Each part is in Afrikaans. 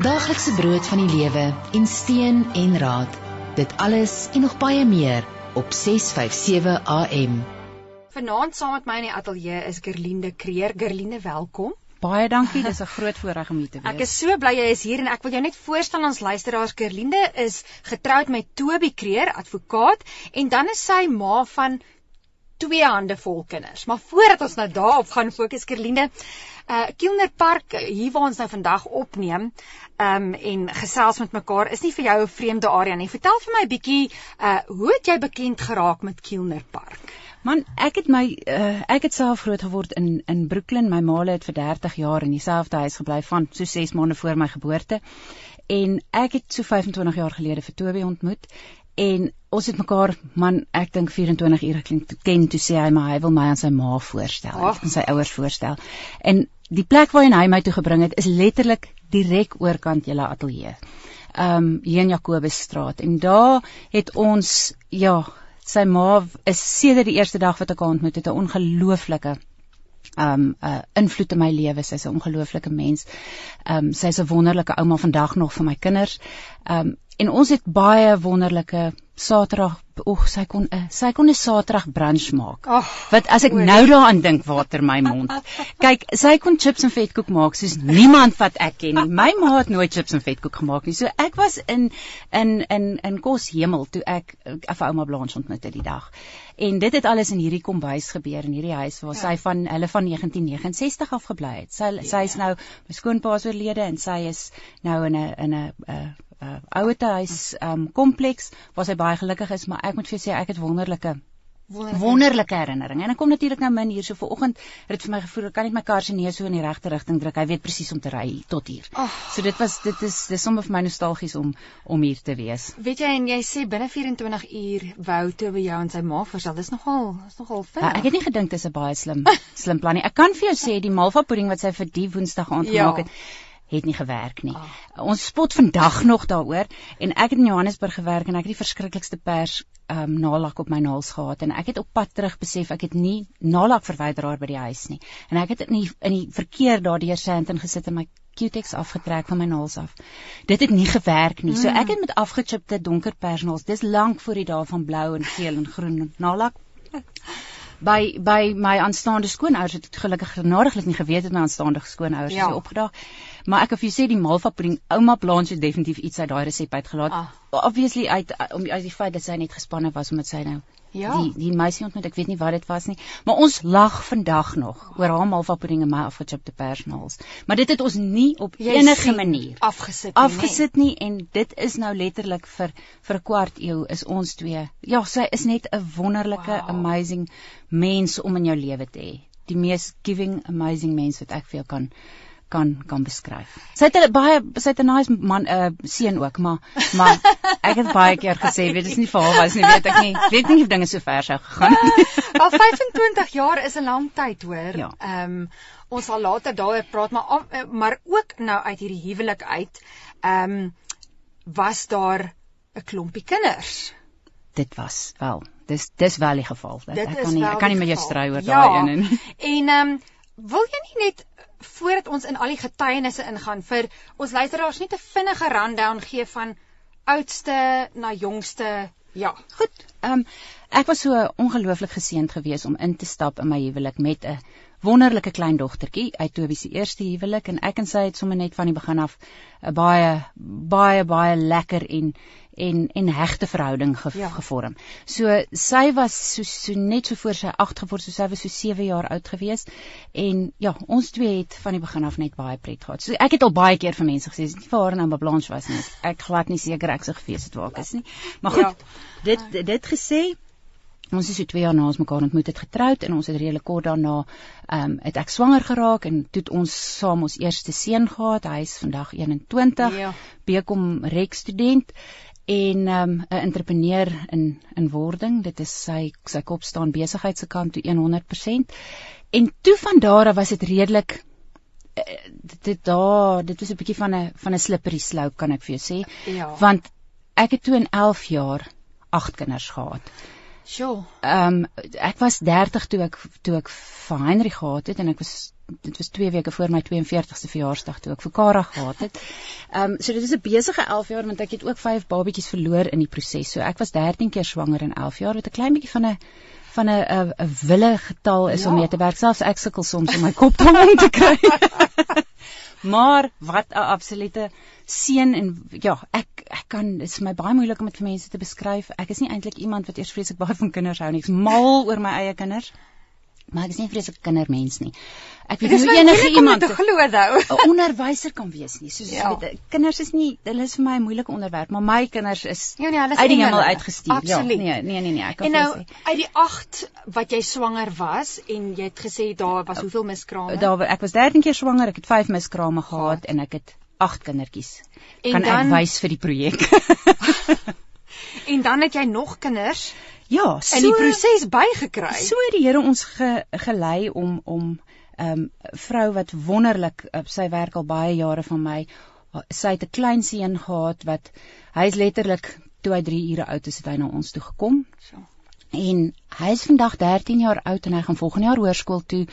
Daaglikse brood van die lewe en steun en raad. Dit alles en nog baie meer op 657 AM. Vanaand saam met my in die ateljee is Gerlinde Kreer. Gerlinde, welkom. Baie dankie, dis 'n groot voorreg om hier te wees. Ek is so bly jy is hier en ek wil jou net voorstel aan ons luisteraars. Gerlinde is getroud met Toby Kreer, advokaat, en dan is sy ma van twee hande vol kinders. Maar voordat ons nou daarop gaan fokus, Gerlinde, uh Kielner Park hier waar ons nou vandag opneem, um en gesels met mekaar is nie vir jou 'n vreemde area nie. Vertel vir my 'n bietjie uh hoe het jy bekend geraak met Kielner Park? Man, ek het my uh, ek het self groot geword in in Brooklyn. My ma het vir 30 jaar in dieselfde huis gebly van so 6 maande voor my geboorte. En ek het so 25 jaar gelede vir Toby ontmoet en ons het mekaar man ek dink 24 ure ken toe sê hy maar hy wil my aan sy ma voorstel en sy ouers voorstel. En die plek waarheen hy my toe gebring het is letterlik direk oorkant julle ateljee. Ehm um, hier in Jakobusstraat en daar het ons ja, sy ma is sedert die eerste dag wat ek haar ontmoet het 'n ongelooflike um uh invloed in my lewe. Sy's 'n ongelooflike mens. Um sy's 'n wonderlike ouma vandag nog vir my kinders. Um en ons het baie wonderlike Saterdag oek sy kon 'n uh, sy kon 'n Saterdag brunch maak. Oh, Wat as ek oor. nou daaraan dink water my mond. Kyk, sy kon chips en vetkoek maak soos niemand wat ek ken nie. My ma het nooit chips en vetkoek gemaak nie. So ek was in in in in kos hemel toe ek af ouma Blanche ontmoet het die dag. En dit het alles in hierdie kombuis gebeur in hierdie huis waar ja. sy van hulle van 1969 af gebly het. Sy ja. sy is nou my skoonpa is oorlede en sy is nou in 'n in 'n uh, uh, ouete huis um kompleks waar sy baie gelukkig is, maar ek moet vir jou sê ek het wonderlike wonderlike, wonderlike herinneringe. En ek kom natuurlik nou min hier so vanoggend het dit vir my gevoel ek kan net my kar se neus so in die regte rigting druk. Hy weet presies om te ry tot hier. Oh. So dit was dit is dis sommer vir my nostalgies om om hier te wees. Weet jy en jy sê binne 24 uur wou toe by jou en sy ma versal. Dis nogal dis nogal vinnig. Ja, ek het nie gedink dis 'n baie slim slim plan nie. Ek kan vir jou sê die malva pudding wat sy vir die woensdag aand ja. gemaak het het nie gewerk nie. Oh. Ons spot vandag nog daaroor en ek het in Johannesburg gewerk en ek het die verskriklikste pers ehm um, nalak op my naels gehad en ek het op pad terug besef ek het nie nalak verwyderaar by die huis nie. En ek het in die in die verkeer daardeur Sandton gesit en my Q-tex afgetrek van my naels af. Dit het nie gewerk nie. Mm. So ek het met afgechipte donker persnaels, dis lank voor die dae van blou en geel en groen nalak by by my aanstaande skoonouers het ek gelukkig genadiglik nie geweet het my aanstaande skoonouers ja. is opgedaag. Maar ek of jy sê die malva pudding, ouma Blanche het definitief iets uit daai resep uitgelaat. Ah. Obviously uit om uit die feit dat sy net gespanne was omdat sy nou Ja. Die die meisie ontmoet, ek weet nie wat dit was nie, maar ons lag vandag nog oor haar malva pudding en my afgechipte persnaels. Maar dit het ons nie op Jy enige manier afgesit nie. Afgesit nie en dit is nou letterlik vir vir 'n kwart eeu is ons twee. Ja, sy is net 'n wonderlike wow. amazing mens om in jou lewe te hê. Die mees giving amazing mens wat ek vir jou kan kan kan beskryf. Sy het 'n baie sy het 'n nice man 'n uh, seun ook, maar maar ek het baie keer gesê, weet dis nie vir haar was nie, weet ek nie. Weet nie of dinge so ver sou gegaan het. Al 25 jaar is 'n lang tyd, hoor. Ja. Ehm ja. um, ons sal later daaroor praat, maar eh, maar ook nou uit hierdie huwelik uit, ehm um, was daar 'n klompie kinders. Dit was wel. Dis dis wel die geval. Dit ek kan nie ek kan nie met jou stry oor ja. daai een en en ehm um, wil jy nie net voordat ons in al die getuienisse ingaan vir ons luisteraars net 'n vinnige rundown gee van oudste na jongste. Ja. Goed ehm um, ek was so ongelooflik geseënd geweest om in te stap in my huwelik met 'n wonderlike klein dogtertjie uit Toby se eerste huwelik en ek en sy het sommer net van die begin af 'n baie baie baie lekker en en en hegte verhouding ge, ja. gevorm. So sy was so, so net so voor sy 8 geword, so sy was so 7 jaar oud geweest en ja, ons twee het van die begin af net baie pret gehad. So ek het al baie keer vir mense gesê, dis nie vir haar en Amba Blanche was nie. Ek glad nie seker ek se gefees het waar ek is nie. Maar goed, ja. dit dit gesê Ons is so 2 jaar na ons mekaar ontmoet het getroud en ons het redelik kort daarna ehm um, het ek swanger geraak en toe het ons saam ons eerste seun gehad. Hy is vandag 21. Ja. Bekom rek student en ehm, 'n um, entrepreneur in in wording. Dit is sy sy kop staan besigheid se kant toe 100%. En toe van daar af was dit redelik uh, dit daar dit was 'n bietjie van 'n van 'n slippery slope kan ek vir jou sê. Ja. Want ek het toe in 11 jaar agt kinders gehad. Sjoe. Ehm um, ek was 30 toe ek toe ek vir Heinrich gehad het en ek was dit was 2 weke voor my 42ste verjaarsdag toe ek vir Kara gehad het. Ehm um, so dit is 'n besige 11 jaar want ek het ook 5 babatjies verloor in die proses. So ek was 13 keer swanger in 11 jaar met 'n klein bietjie van 'n van 'n 'n wille getal is ja. om mee te werk. Selfs ek sukkel soms om my kop om te kry. maar wat 'n absolute seën en ja, ek ek kan dit is my baie moeilik om dit vir mense te beskryf. Ek is nie eintlik iemand wat eers vreeslik baie van kinders hou nie. Ek's mal oor my eie kinders. Maar ek is nie vreeslike kindermens nie. Ek weet nie enige iemand te glo nou. 'n onderwyser kan wees nie. Soos ja. weet, kinders is nie hulle is vir my 'n moeilike onderwerp, maar my kinders is ja, nee, uit die hemel uitgestuur. Ja, nee, nee, nee, nee, ek kan En nou uit die 8 wat jy swanger was en jy het gesê daar was hoeveel miskrame? Daar ek was 13 keer swanger, ek het 5 miskrame gehad en ek het 8 kindertjies. En kan dan, ek wys vir die projek. en dan het jy nog kinders? Ja, so in die proses bygekry. So het die Here ons ge, gelei om om 'n um, vrou wat wonderlik op sy werk al baie jare van my sy het 'n klein seun gehad wat hy is letterlik toe hy 3 ure oud is het hy na ons toe gekom. So. En hy is vandag 13 jaar oud en hy gaan volgende jaar hoërskool toe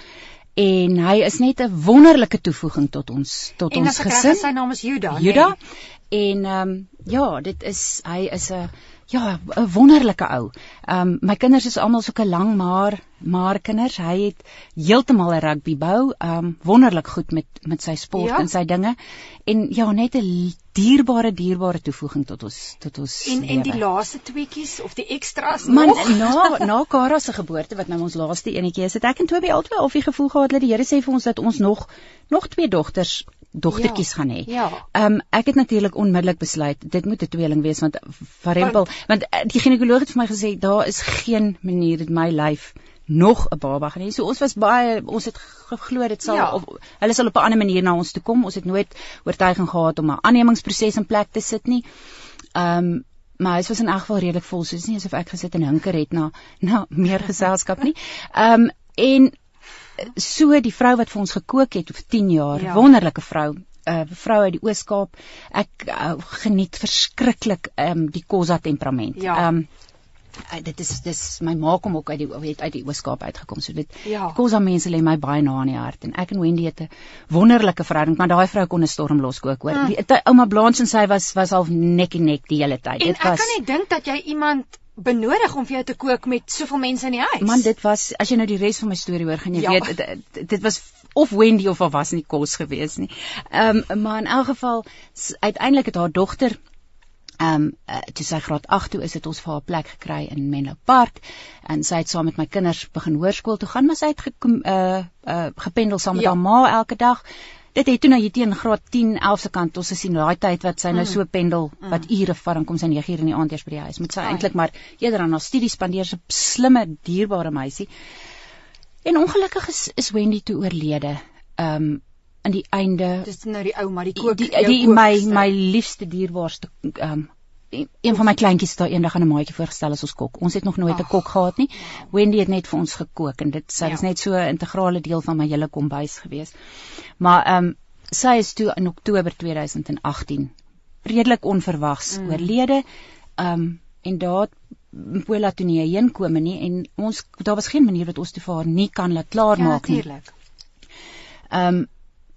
en hy is net 'n wonderlike toevoeging tot ons tot en ons gesin. En sy naam is Juda. Juda. Nee? En ehm um, ja, dit is hy is 'n Ja, 'n wonderlike ou. Ehm um, my kinders is almal so 'n lang maar maar kinders. Hy het heeltemal 'n rugby bou. Ehm um, wonderlik goed met met sy sport ja. en sy dinge. En ja, net 'n dierbare dierbare toevoeging tot ons tot ons En lewe. en die laaste tweetjies of die ekstras Man, nog. na na Kara se geboorte wat nou ons laaste enetjie is, het ek en Toby albei al die gevoel gehad dat die Here sê vir ons dat ons nog nog twee dogters dogtertjies ja, gaan hê. Ja. Ehm um, ek het natuurlik onmiddellik besluit dit moet 'n tweeling wees want Varempel want, want eh, die ginekoloog het vir my gesê daar is geen manier in my lyf nog 'n baba gaan hê. So ons was baie ons het geglo dit sal ja. of hulle sal op 'n ander manier na ons toe kom. Ons het nooit oortuiging gehad om 'n aannemingsproses in plek te sit nie. Ehm um, maar dit was in elk geval redelik vol. So dis nie asof ek gesit en hinker het na na meer geselskap nie. Ehm um, en so die vrou wat vir ons gekook het vir 10 jaar, ja. wonderlike vrou, 'n uh, vrou uit die Oos-Kaap. Ek uh, geniet verskriklik ehm um, die Kosa temperament. Ja. Ehm um, uh, dit is dis my ma kom ook uit die het uit die Oos-Kaap uitgekom. So dit ja. Kosa mense lê my baie na in die hart en ek en Wendy het 'n wonderlike verhouding, maar daai vrou kon 'n storm loskook hoor. Mm. Die ouma Blanche en sy was was al nek en nek die hele tyd. Dit was Ek kan nie dink dat jy iemand benodig om vir jou te kook met soveel mense in die huis. Man, dit was as jy nou die res van my storie hoor, gaan jy ja. weet dit, dit was of Wendy of of was nie kos gewees nie. Ehm um, maar in elk geval uiteindelik het haar dogter ehm um, uh, toe sy graad 8 toe is dit ons vir haar plek gekry in Menlo Park en sy het saam met my kinders begin hoërskool toe gaan, maar sy het ge uh, uh, gependel saam met ja. haar ma elke dag dit het toe nou hier teen graad 10 11 se kant ons gesien daai tyd wat sy nou mm. so pendel mm. wat ure vat dan kom sy 9 uur in die aand eers by die huis moet sy eintlik maar eerder aan haar studie spandeer so slimme dierbare meisie en ongelukkig is, is Wendy toe oorlede um in die einde dis nou die ou maar die kook die, die, die my my liefste dierbaarste um een van my kleintjies het daar eendag aan 'n maatjie voorgestel as ons kok. Ons het nog nooit 'n kok gehad nie. Wendy het net vir ons gekook en dit sy ja. was net so 'n integrale deel van my hele kombuis gewees. Maar ehm um, sy is toe in Oktober 2018 redelik onverwags mm. oorlede. Ehm um, en daar Pola toe nie heen kom nie en ons daar was geen manier wat ons te vir haar nie kan laat klaarmaak ja, nie. Ehm um,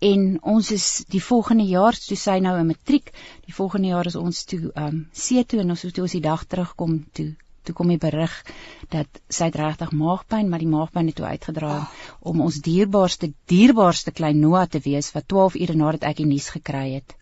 en ons is die volgende jaar toe sy nou 'n matriek die volgende jaar is ons toe ehm um, see toe en ons toe ons die dag terugkom toe toe kom die berig dat sy het regtig maagpyn maar die maagpyn het toe uitgedra oh. om ons dierbaarste dierbaarste klein Noah te wees wat 12 ure nadat ek die nuus gekry het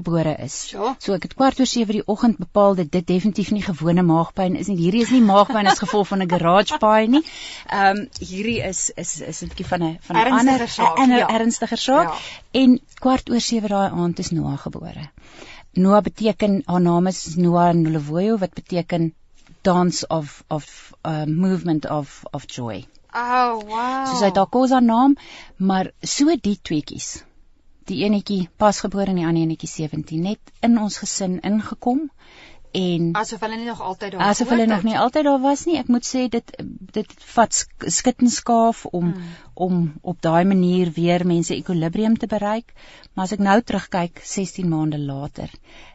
gebore is. Ja. So ek het kwart oor 7 die oggend bepaal dat dit definitief nie gewone maagpyn is nie. Hierdie is nie maagpyn as gevolg van 'n garage paai nie. Ehm um, hierdie is is is 'n bietjie van 'n van 'n ander en 'n ja. ernstiger saak. Ja. En kwart oor 7 daai aand is Noah gebore. Noah beteken haar naam is Noah Nolovoyo wat beteken dance of of uh, movement of of joy. Oh wow. So sy het haar kosa naam, maar so die tweetjies die enetjie pasgebore en die ander enetjie 17 net in ons gesin ingekom en asof hulle nie nog altyd daar was asof hulle nog nie altyd daar was nie. Ek moet sê dit dit vat skittenskaaf om hmm. om op daai manier weer mense ekwilibrium te bereik. Maar as ek nou terugkyk 16 maande later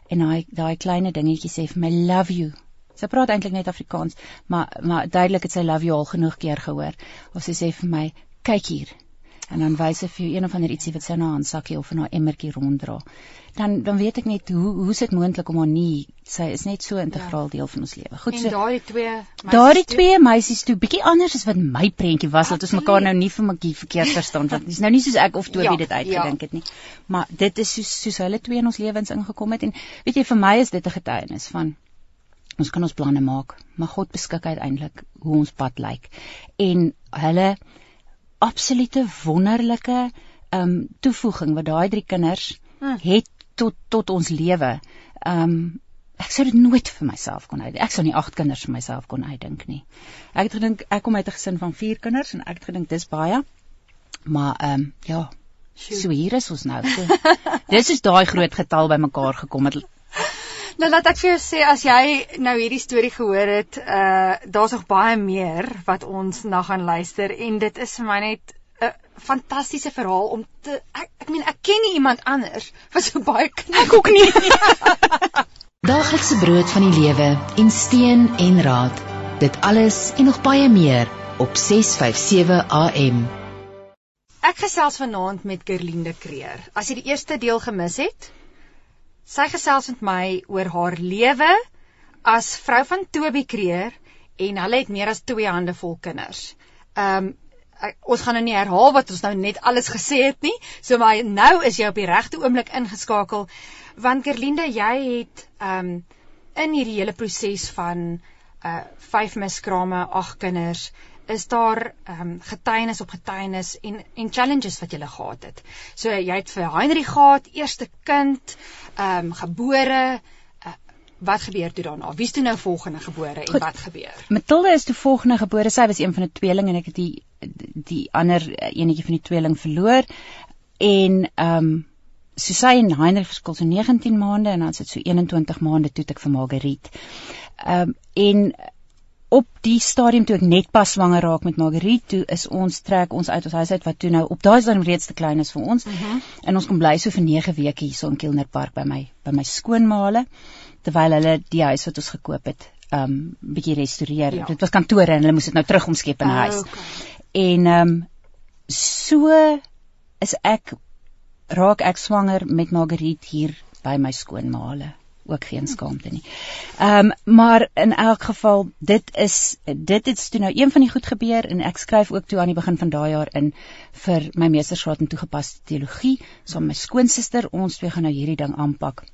en daai daai kleine dingetjie sê vir my love you. Sy praat eintlik net Afrikaans maar maar duidelik het sy love you al genoeg keer gehoor. Of sy sê vir my kyk hier en dan wys hy vir jou een of ander ietsie wat sy in haar handsakkie of in haar emmertjie ronddra. Dan dan weet ek net hoe hoe is dit moontlik om haar nie sy is net so integraal deel van ons lewe. Goed En so. daardie twee Daardie twee meisies toe bietjie anders as wat my prentjie was dat ons mekaar nou nie vir mekaar verkeerd verstaan want dis nou nie soos ek of Toby Ja, dit ja. uitgedink het nie. Maar dit is soos soos hulle twee in ons lewens ingekom het en weet jy vir my is dit 'n getuienis van ons kan ons planne maak, maar God beskik uiteindelik hoe ons pad lyk. En hulle absolute wonderlike ehm um, toevoeging wat daai drie kinders Hmm. het tot tot ons lewe. Ehm um, ek sou dit nooit vir myself kon uitdink. Ek sou nie agt kinders vir myself kon uitdink nie. Ek het gedink ek kom uit 'n gesin van 4 kinders en ek het gedink dis baie. Maar ehm um, ja, so hier is ons nou. So, dis is daai groot getal bymekaar gekom het. Nou laat ek vir jou sê as jy nou hierdie storie gehoor het, uh daar's nog baie meer wat ons na gaan luister en dit is vir my net 'n fantastiese verhaal om te ek ek meen ek ken nie iemand anders wat so baie knap ek ook nie. Daaglikse brood van die lewe en steun en raad. Dit alles en nog baie meer op 657 AM. Ek gesels vanaand met Gerlinde Kreer. As jy die eerste deel gemis het, sy gesels met my oor haar lewe as vrou van Toby Kreer en hulle het meer as 2 hande vol kinders. Um, ek- ons gaan nou nie herhaal wat ons nou net alles gesê het nie. So maar nou is jy op die regte oomblik ingeskakel want Gerlinde, jy het um, in hierdie hele proses van uh vyf miskrame, ag kinders, is daar ehm um, getuienis op getuienis en en challenges wat jy gehad het. So jy het vir Heinrich gehad, eerste kind, ehm um, gebore. Uh, wat gebeur toe daarna? Wie's toe nou volgende gebore en Goed. wat gebeur? Matilda is toe volgende gebore. Sy was een van 'n tweeling en ek het die die ander eh, enetjie van die tweeling verloor. En ehm um, so sy en Heinrich verskil so 19 maande en dan sit so 21 maande toe ek vir Margriet. Ehm um, en op die stadium toe ek net pas swanger raak met Margriet, toe is ons trek ons uit ons huis uit wat toe nou op daai stadium reeds te klein is vir ons. Mhm. Mm En ons kom bly so vir 9 weke hierso in Kilner Park by my by my skoonmaale terwyl hulle die huis wat ons gekoop het um bietjie restoreer. Ja. Dit was kantore en hulle moes dit nou terug omskep in 'n huis. Okay. En um so is ek raak ek swanger met Margriet hier by my skoonmaale ook geen skaamte nie. Ehm um, maar in elk geval dit is dit het toe nou een van die goed gebeur en ek skryf ook toe aan die begin van daai jaar in vir my meestersgraad in toegepaste teologie saam met my skoonsister ons twee gaan nou hierdie ding aanpak.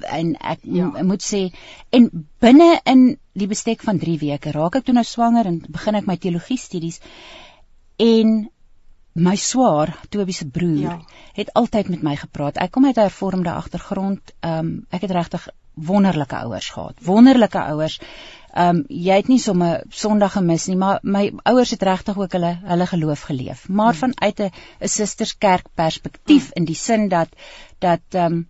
En ek ja. moet sê en binne in die bestek van 3 weke raak ek toe nou swanger en begin ek my teologie studies en my swaar, Toby se broer, Ja. ja. het altyd met my gepraat. Ek kom uit 'n hervormde agtergrond. Ehm um, ek het regtig wonderlike ouers gehad. Wonderlike ouers. Ehm um, jy het nie sommer Sondag gemis nie, maar my ouers het regtig ook hulle hulle geloof geleef. Maar mm. vanuit 'n 'n susterskerk perspektief mm. in die sin dat dat ehm um,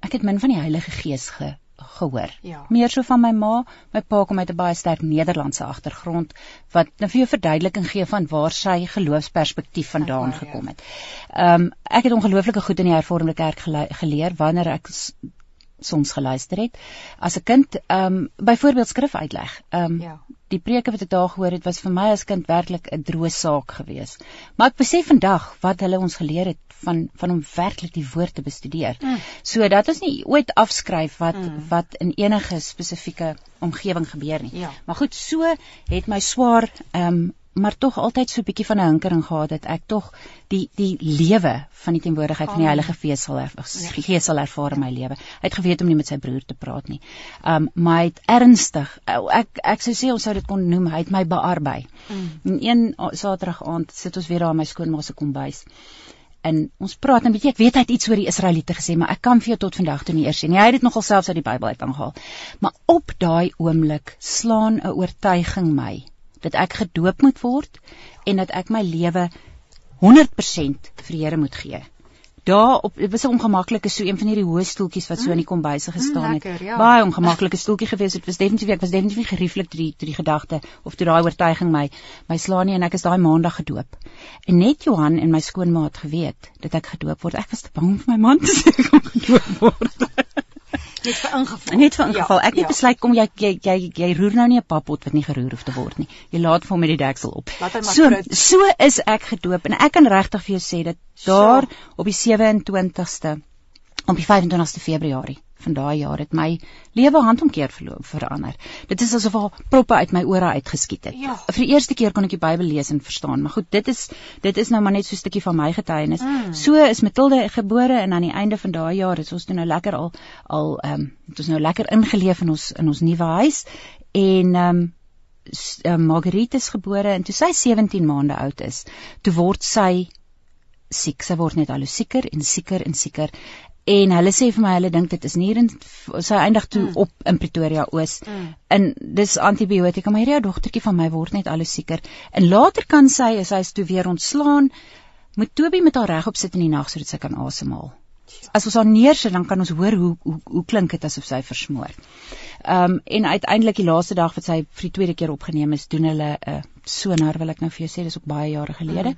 ek het min van die Heilige Gees ge, gehoor. Ja. Meer so van my ma, my pa kom uit 'n baie sterk Nederlandse agtergrond wat nou vir jou verduideliking gee van waar sy geloofsperspektief vandaan Ervaar, ja. gekom het. Ehm um, ek het ongelooflike goed in die hervormde kerk gele geleer wanneer ek soms geluister het as 'n kind ehm um, byvoorbeeld skrif uitleg. Ehm um, Ja. Die preke wat ek daar gehoor het was vir my as kind werklik 'n droë saak gewees. Maar ek besef vandag wat hulle ons geleer het van van om werklik die woord te bestudeer. Mm. So dat ons nie ooit afskryf wat Mm. wat in enige spesifieke omgewing gebeur nie. Ja. Maar goed, so het my swaar ehm um, maar tog altyd so 'n bietjie van 'n hinkering gehad dat ek tog die die lewe van die teenwoordigheid van die Amen. Heilige Gees sal Ja. Gees sal ervaar in my lewe. Hy het geweet om nie met sy broer te praat nie. Um maar hy het ernstig ek ek sou sê ons sou dit kon noem, hy het my bearbei. Mm. En een Saterdag aand sit ons weer daar in my skoonma se kombuis. En ons praat weet jy, ek weet hy het iets oor die Israeliete gesê, maar ek kan vir jou tot vandag toe nie eers sê nie. Hy het dit nogal selfs uit die Bybel uit aangehaal. Maar op daai oomblik slaan 'n oortuiging my dat ek gedoop moet word en dat ek my lewe 100% vir Here moet gee. Daar op dit was 'n ongemaklike so een van hierdie hoë stoeltjies wat so in die kombuise gestaan lekker, het. ja. Baie ongemaklike stoeltjie gewees. Dit was definitief ek was definitief nie gerieflik toe die toe die gedagte of toe daai oortuiging my my slaan nie en ek is daai maandag gedoop. En net Johan en my skoonma het geweet dat ek gedoop word. Ek was te bang om vir my man te sê ek gedoop word. Net vir ingeval. Net vir ingeval. Ek het ja. besluit kom jy jy jy, jy roer nou nie 'n pappot wat nie geroer hoef te word nie. Jy laat hom met die deksel op. So prut. so is ek gedoop en ek kan regtig vir jou sê dat daar op die 27ste op die 25ste Februarie van daai jaar het my lewe handomkeer verloop verander. Dit is asof al proppe uit my ore uitgeskiet het. Ja. Vir die eerste keer kon ek die Bybel lees en verstaan, maar goed, dit is dit is nou maar net so 'n stukkie van my getuienis. Mm. So is Matilde gebore en aan die einde van daai jaar het ons toe nou lekker al al ehm um, het ons nou lekker ingeleef in ons in ons nuwe huis en ehm um, Marguerite is gebore en toe sy 17 maande oud is, toe word sy siek. Sy word net al hoe sieker en sieker en sieker. En hulle sê vir my hulle dink dit is nie hier in sy eindig toe Mm. op in Pretoria Oos. Mm. En dis antibiotika, maar hierdie dogtertjie van my word net al hoe sieker. En later kan sy, as sy is toe weer ontslaan, moet Toby met haar regop sit in die nag sodat sy kan asemhaal. As ons haar neersit, dan kan ons hoor hoe hoe, hoe klink dit asof sy versmoor. Ehm um, en uiteindelik die laaste dag wat sy vir die tweede keer opgeneem is, doen hulle 'n uh, sonar wil ek nou vir jou sê, dis ook baie jare gelede. Mm.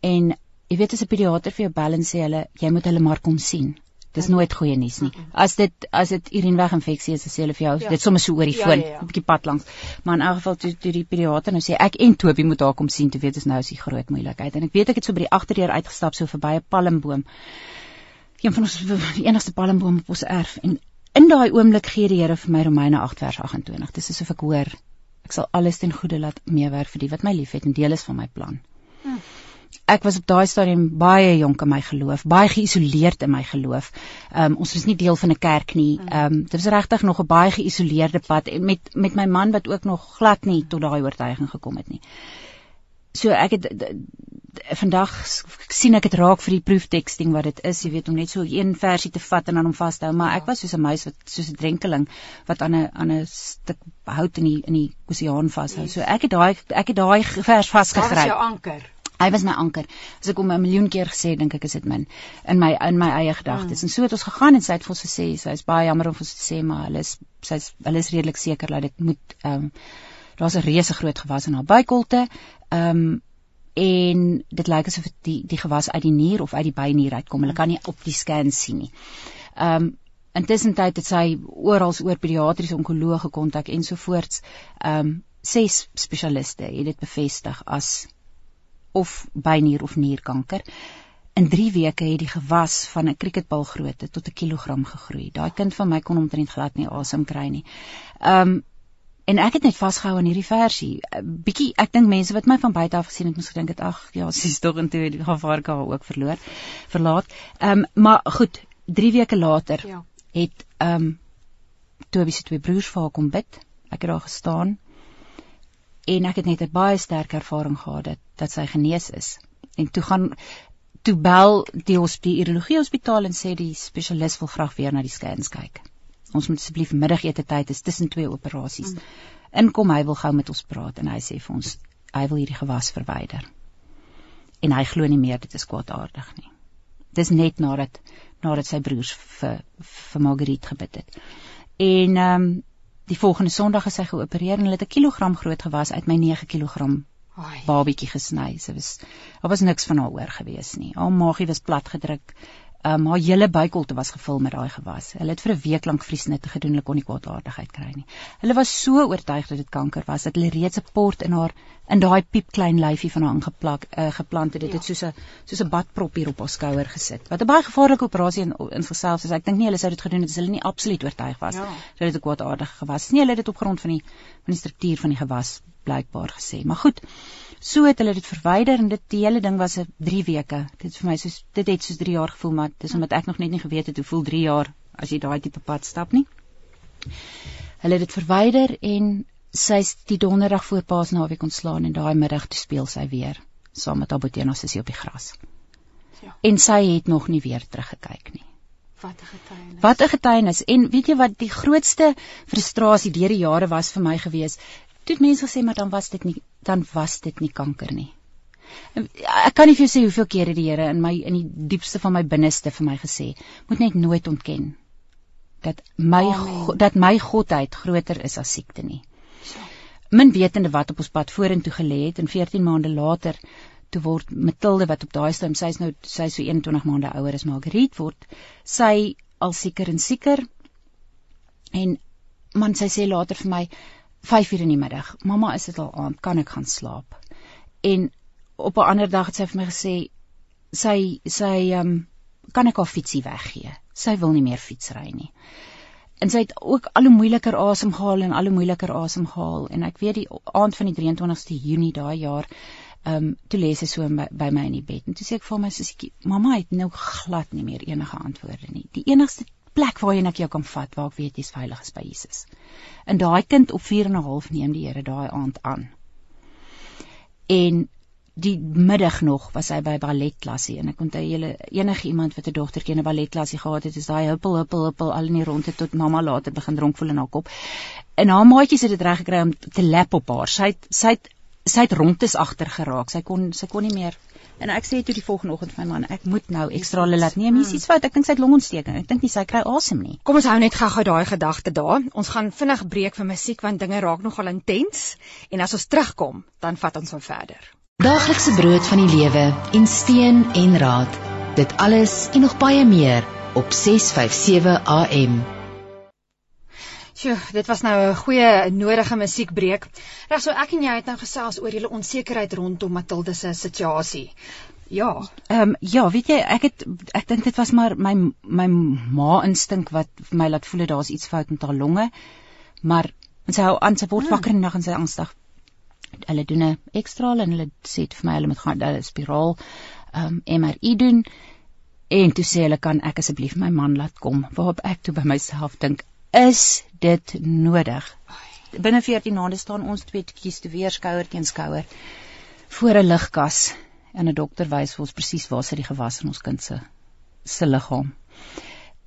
En jy weet as 'n pediater vir jou bel en sê hulle jy moet hulle maar kom sien. Dis nooit goeie nuus nie. As dit as dit urineweginfeksie is, dan sê hulle vir jou Ja. dit sommer so oor die Ja, foon, ja, ja. 'n bietjie pad langs. Maar in elk geval toe toe die pediater nou sê ek en Toby moet daar kom sien, toe weet ons nou is die groot moeilikheid. En ek weet ek het so by die agterdeur uitgestap so verby 'n palmboom. Een van ons die enigste palmboom op ons erf en in daai oomblik gee die Here vir my Romeine 8 vers 28. Dis asof ek hoor ek sal alles ten goeie laat meewerk vir die wat my liefhet en deel is van my plan. Ek was op daai stadium baie jonk in my geloof, baie geïsoleerd in my geloof. Ehm um, ons was nie deel van 'n kerk nie. Ehm um, dit was regtig nog 'n baie geïsoleerde pad en met met my man wat ook nog glad nie tot daai oortuiging gekom het nie. So ek het vandag sien ek dit raak vir die proefteksting wat dit is, jy weet om net so een versie te vat en dan hom vas te hou, maar ek was soos 'n muis wat soos 'n drenkeling wat aan 'n aan 'n stuk hout in die in die oseaan vashou. So ek het daai ek het daai vers Daar was vasgegryp. jou anker. Hy was my anker. As ek hom 'n miljoen keer gesê het, dink ek is dit min in my in my eie gedagtes. Mm. En so het ons gegaan en sy het vir ons gesê, sy is baie jammer om vir ons te sê, maar hulle is sy's hulle is redelik seker dat dit moet ehm um, daar's 'n reuse groot gewas in haar buikholte. Ehm um, en dit lyk asof die die gewas uit die nier of uit die bynier uitkom. Hulle kan nie op die scan sien nie. Ehm um, intussen tyd het sy oral oor pediatriese onkoloog gekontak ensovoorts. Ehm um, ses spesialiste het dit bevestig as of bynier of nierkanker. In 3 weke het die gewas van 'n cricketbal grootte tot 'n kilogram gegroei. Daai kind van my kon omtrent glad nie asem kry nie. Ehm um, en ek het net vasgehou aan hierdie versie. 'n Bietjie ek dink mense wat my van buite af gesien het, moes gedink het ag ja, sy's tog intoe die gevaarka ook verloor, verlaat. Ehm um, maar goed, 3 weke later Ja. het ehm um, Toby se twee broers vir haar kom bid. Ek het daar gestaan en ek het net 'n baie sterk ervaring gehad dat dat sy genees is. En toe gaan toe bel die hospitaal, die urologie hospitaal en sê die spesialis wil graag weer na die scans kyk. Ons moet asseblief middagete tyd is tussen twee operasies. Mm. Inkom hy wil gou met ons praat en hy sê vir ons hy wil hierdie gewas verwyder. En hy glo nie meer dit is kwaadaardig nie. Dis net nadat nadat sy broers vir vir Marguerite gebid het. En ehm um, die volgende Sondag is sy geopereer en hulle het 'n kilogram groot gewas uit my 9 kg babietjie gesny. Sy was daar was niks van haar oor gewees nie. Haar maagie was plat gedruk. Um, haar hele buikholte was gevul met daai gewas. Hulle het vir 'n week lank vriesnitte gedoen, hulle kon nie kwaadaardigheid kry nie. Hulle was so oortuig dat dit kanker was dat hulle reeds 'n port in haar in daai piepklein lyfie van haar ingeplak uh, geplant het. Dit Ja. het soos 'n soos 'n badprop hier op haar skouer gesit. Wat 'n baie gevaarlike operasie in in sigself is. Ek dink nie hulle sou dit gedoen het as hulle nie absoluut oortuig was Ja. dat dit 'n kwaadaardige gewas is nie. Hulle het dit op grond van die van die struktuur van die gewas blykbaar gesê. Maar goed, so het hulle dit verwyder en dit die hele ding was 'n 3 weke. Dit vir my soos dit het soos 3 jaar gevoel, maar dis omdat ek nog net nie geweet het hoe voel 3 jaar as jy daai tipe pad stap nie. Hulle het dit verwyder en sy's die donderdag voor Paasnaweek ontslaan en daai middag toe speel sy weer saam met haar Bottena sussie op die gras. Ja. En sy het nog nie weer teruggekyk nie. Wat 'n getuienis. Wat 'n getuienis. En weet jy wat die grootste frustrasie deur die jare was vir my gewees? Toe het mense gesê maar dan was dit nie dan was dit nie kanker nie. Ek kan nie vir jou sê hoeveel kere die Here in my in die diepste van my binneste vir my gesê, moet net nooit ontken dat my Amen. dat my godheid groter is as siekte nie. Min wetende wat op ons pad vorentoe gelê het en 14 maande later toe word Matilde wat op daai stadium sy's nou sy is so 21 maande ouer as Marguerite word sy al sieker en sieker En man sy sê later vir my 5 uur in die middag, "Mamma, is dit al aand? Kan ek gaan slaap?" En op 'n ander dag het sy vir my gesê sy sy um, kan ek haar fietsie weggee. Sy wil nie meer fietsry nie. En sy het ook al hoe moeiliker asemhaal en al hoe moeiliker asemhaal en ek weet die aand van die 23ste Junie daai jaar ehm um, toe lê sy so by, by my in die bed en toe sê ek vir my sussie mamma het nou glad nie meer enige antwoorde nie. Die enigste plek waarheen ek jou kan vat waar ek weet jy's veilig is by Jesus. En daai kind op 4 en 'n half neem die Here daai aand aan. En die middag nog was hy by balletklasie en ek onthou julle enige iemand wat 'n dogtertjie in 'n balletklasie gehad het, is daai huppel huppel huppel al in die ronde tot mamma later begin dronk voel in haar kop. En haar maatjies het dit reg gekry om te lap op haar. Sy het sy het sy het rondes agter geraak. Sy kon sy kon nie meer En ek sê toe die volgende oggend vir my man, ek moet nou ekstra hulle laat neem. Hier's iets fout. Ek dink sy het longontsteking. Ek dink nie sy kry asem nie. Kom ons hou net gou-gou daai gedagte daar. Ons gaan vinnig breek vir musiek want dinge raak nogal intens en as ons terugkom, dan vat ons hom verder. Daaglikse brood van die lewe en steun en raad. Dit alles en nog baie meer op 657 AM. Sjoe, dit was nou 'n goeie nodige musiekbreek. Reg so ek en jy het nou gesels oor julle onsekerheid rondom Matilda se situasie. Ja. Ehm um, ja, weet jy, ek het ek dink dit was maar my my ma instink wat my laat voel daar's iets fout met haar longe. Maar sy hou aan, sy word hmm. wakker in die nag en sy angstig. Hulle doen 'n ekstra en hulle sê vir my hulle moet gaan 'n spiraal ehm um, MRI doen. En toe sê hulle kan ek asseblief my man laat kom. Waarop ek toe by myself dink, is dit nodig. Binne 14 maande staan ons twee kies te weer skouer teen skouer voor 'n ligkas en 'n dokter wys vir ons presies waar sit die gewas in ons kind se se liggaam.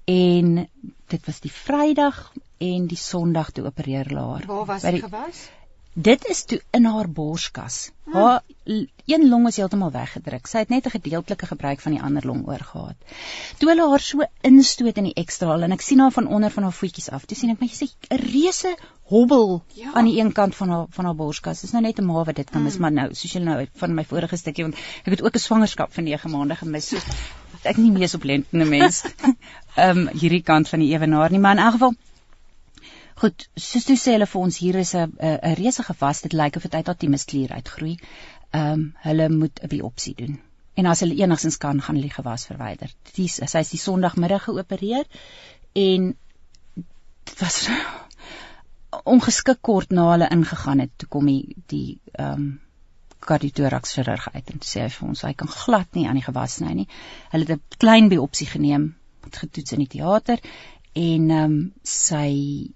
En dit was die Vrydag en die Sondag toe opereer laer. Waar was die gewas? Dit is toe in haar borskas. Hmm. Haar een long is heeltemal weggedruk. Sy het net 'n gedeeltelike gebruik van die ander long oorgehad. Toe hulle haar so instoot in die ekstraal en ek sien haar van onder van haar voetjies af. Toe sien ek my sê 'n reuse hobbel ja. aan die een kant van haar van haar borskas. Dis nou net 'n ma wat dit kan mis, hmm. maar nou, soos julle nou van my vorige stukkie want ek het ook 'n swangerskap van 9 maande gemis. So ek nie meer so blendende mens. Ehm um, hierdie kant van die ewenaar nie, maar in elk geval Goed, soos jy sê hulle vir ons hier is 'n 'n reuse gewas, dit lyk of dit uit haar tiemusklier uitgroei. Ehm um, hulle moet 'n biopsie doen. En as hulle enigstens kan, gaan die gewas verwyder. Dis sy is die Sondagmiddag geopereer en dit was ongeskik kort na hulle ingegaan het toe kom die die ehm um, kardiotorax chirurg uit en sê hy vir ons hy kan glad nie aan die gewas sny nie. Hulle het 'n klein biopsie geneem, het getoets in die teater en ehm um, sy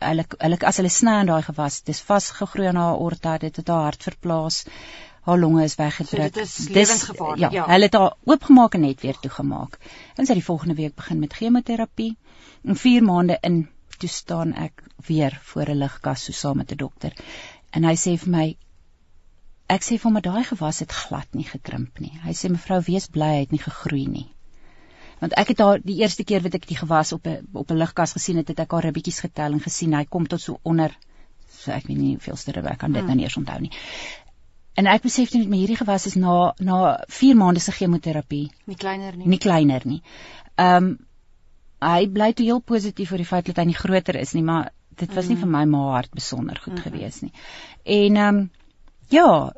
hulle hulle as hulle sny aan daai gewas, dis vasgegroei aan haar aorta, dit het haar hart verplaas. Haar longe is weggedruk. So dit is lewensgevaarlik. Ja, ja, hulle het haar oopgemaak en net weer toegemaak. En sy die volgende week begin met chemoterapie. En 4 maande in toe staan ek weer voor 'n ligkas so saam met 'n dokter. En hy sê vir my ek sê vir hom dat daai gewas het glad nie gekrimp nie. Hy sê mevrou, wees bly hy het nie gegroei nie want ek het daar die eerste keer wat ek die gewas op 'n op 'n ligkas gesien het, het ek haar ribbetjies getel en gesien hy kom tot so onder so ek weet nie hoeveel sterre ek kan dit hmm. nou nie eens onthou nie. En ek besef net met hierdie gewas is na na 4 maande se chemoterapie. Nie kleiner nie. Nie kleiner nie. Ehm um, hy bly toe heel positief oor die feit dat hy nie groter is nie, maar dit was nie vir my maar hart besonder goed mm -hmm. gewees nie. En ehm um, ja,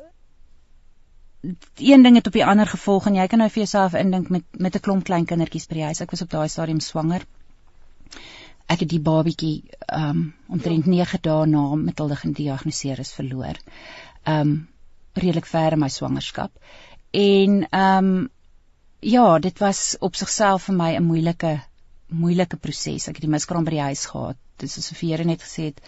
een ding het op die ander gevolg en jy kan nou vir jouself indink met met 'n klomp klein kindertjies by die huis. Ek was op daai stadium swanger. Ek het die babietjie um omtrent ja. 9 dae na met hulle gediagnoseer is verloor. Um redelik ver in my swangerskap. En um ja, dit was op sigself vir my 'n moeilike moeilike proses. Ek het die miskraam by die huis gehad. Dit is asof die Here net gesê het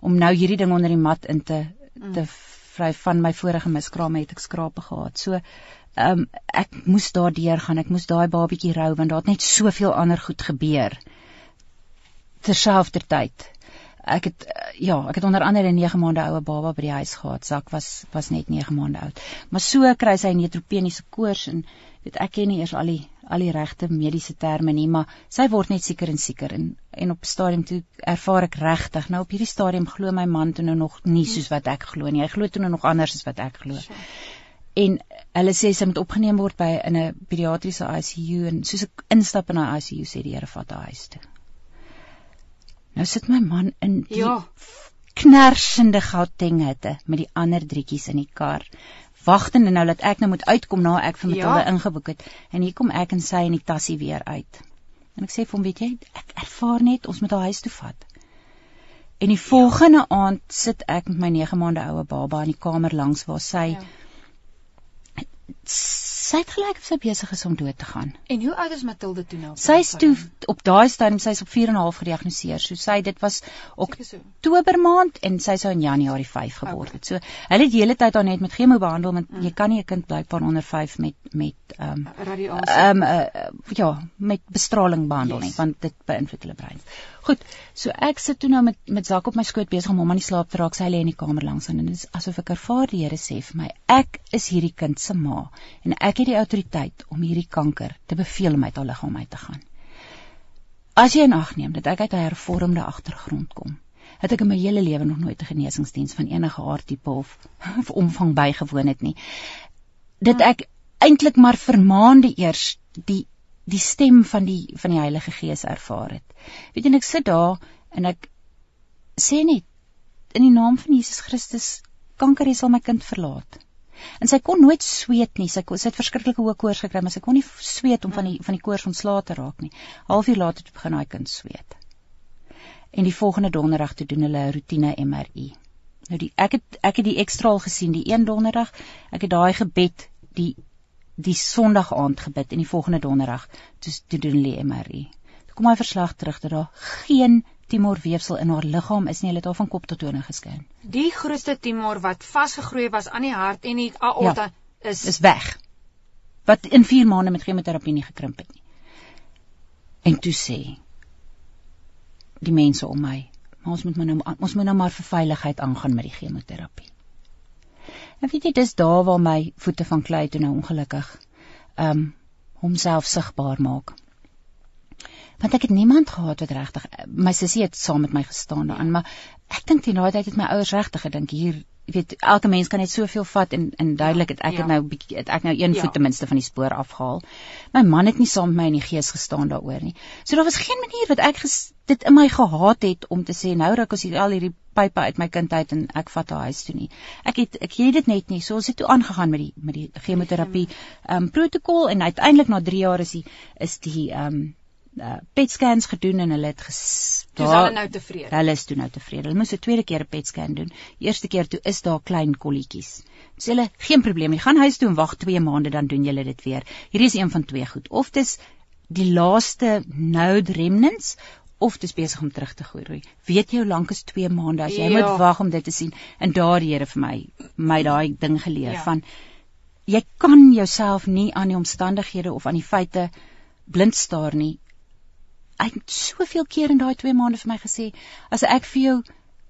om nou hierdie ding onder die mat in te te mm vry van my vorige miskrame het ek skrape gehad. So ehm um, ek moes daardeur gaan. Ek moes daai babietjie rou want daar het net soveel ander goed gebeur terselfdertyd. Ek het ja, ek het onder andere 'n 9 maande oue baba by die huis gehad. Sak was was net 9 maande oud. Maar so kry sy neutropeniese koors en weet ek ken nie eers al die al die regte mediese terme nie, maar sy word net sieker en sieker en en op stadium toe ervaar ek regtig. Nou op hierdie stadium glo my man toe nou nog nie soos wat ek glo nie. Hy glo toe nou nog anders as wat ek glo. En hulle sê sy moet opgeneem word by in 'n pediatriese ICU en soos ek instap in daai ICU sê die Here vat haar huis toe. Nou sit my man in die Ja. knersende Gauteng hitte met die ander drietjies in die kar. Wagtende nou dat ek nou moet uitkom na ek vir Matilda Ja. ingeboek het en hier kom ek en sy in die tassie weer uit. En ek sê vir hom, weet jy, ek ervaar net ons moet haar huis toe vat. En die volgende aand sit ek met my 9 maande oue baba in die kamer langs waar sy Ja. Sy het gelyk of sy besig is om dood te gaan. En hoe oud is Matilda toe nou? Sy is toe op daai stadium sy is op 4 en 'n half gediagnoseer. So sy dit was. Oktober maand en sy sou in Januarie 5 geword het. So hulle het die hele tyd haar net met chemo behandel want jy kan nie 'n kind blykbaar onder 5 met met ehm um, Radiasie. ehm um, uh, ja, met bestraling behandel Yes. nie want dit beïnvloed hulle brein. Goed, so ek sit toe nou met met Zak op my skoot besig om hom aan die slaap te raak. Sy lê in die kamer langs aan en dit is asof ek ervaar die Here sê vir my, ek is hierdie kind se ma en ek het die autoriteit om hierdie kanker te beveel om uit haar liggaam uit te gaan. As jy in ag neem dat ek uit 'n hervormde agtergrond kom, het ek in my hele lewe nog nooit 'n genesingsdiens van enige aardtipe of, of omvang bygewoon het nie. Dit ek eintlik maar vir maande eers die die stem van die van die Heilige Gees ervaar het. Weet jy en ek sit daar en ek sê net in die naam van Jesus Christus kanker jy sal my kind verlaat. En sy kon nooit sweet nie. Sy kon sy het verskriklike hoë koors gekry, maar sy kon nie sweet om van die van die koors ontslae te raak nie. Halfuur later toe begin daai kind sweet. En die volgende donderdag toe doen hulle 'n roetine MRI. Nou die ek het ek het die ekstraal gesien die een donderdag. Ek het daai gebed die die Sondag aand gebid en die volgende donderdag toe toe doen hulle MRI. Toe kom hy verslag terug dat daar geen tumorweefsel in haar liggaam is nie. Hulle het haar van kop tot tone gesken. Die grootste tumor wat vasgegroei was aan die hart en die aorta ja. is is weg. Wat in 4 maande met chemoterapie nie gekrimp het nie. En toe sê die mense om my, maar ons moet maar nou ons moet nou maar vir veiligheid aangaan met die chemoterapie. En weet jy dis daar waar my voete van klei toe nou ongelukkig ehm um, homself sigbaar maak. Want ek het niemand gehad wat regtig my sussie het saam met my gestaan daarin, maar ek dink teen daai tyd het my ouers regtig gedink hier jy weet elke mens kan net soveel vat en en duidelik het ek Ja. het nou bietjie het ek nou een Ja. voet ten minste van die spoor afgehaal. My man het nie saam met my in die gees gestaan daaroor nie. So daar was geen manier wat ek ges, dit in my gehaat het om te sê nou ruk ons hier al hierdie pype uit my kind uit en ek vat haar huis toe nie. Ek het ek het dit net nie. So ons het toe aangegaan met die met die chemoterapie ehm um, protokol en uiteindelik na 3 jaar is die is die ehm um, uh, PET scans gedoen en hulle het ges Dis hulle nou tevrede. Hulle is toe nou tevrede. Hulle moes 'n tweede keer 'n PET scan doen. Die eerste keer toe is daar klein kolletjies. Sê hulle geen probleem nie. Gaan huis toe en wag 2 maande dan doen julle dit weer. Hierdie is een van twee goed. Of dis die laaste node remnants of dis besig om terug te groei. Weet jy hoe lank is 2 maande as jy Ja. moet wag om dit te sien? En daar Here vir my my daai ding geleer Ja. van jy kan jouself nie aan die omstandighede of aan die feite blind staar nie. Hy het soveel keer in daai 2 maande vir my gesê, as ek vir jou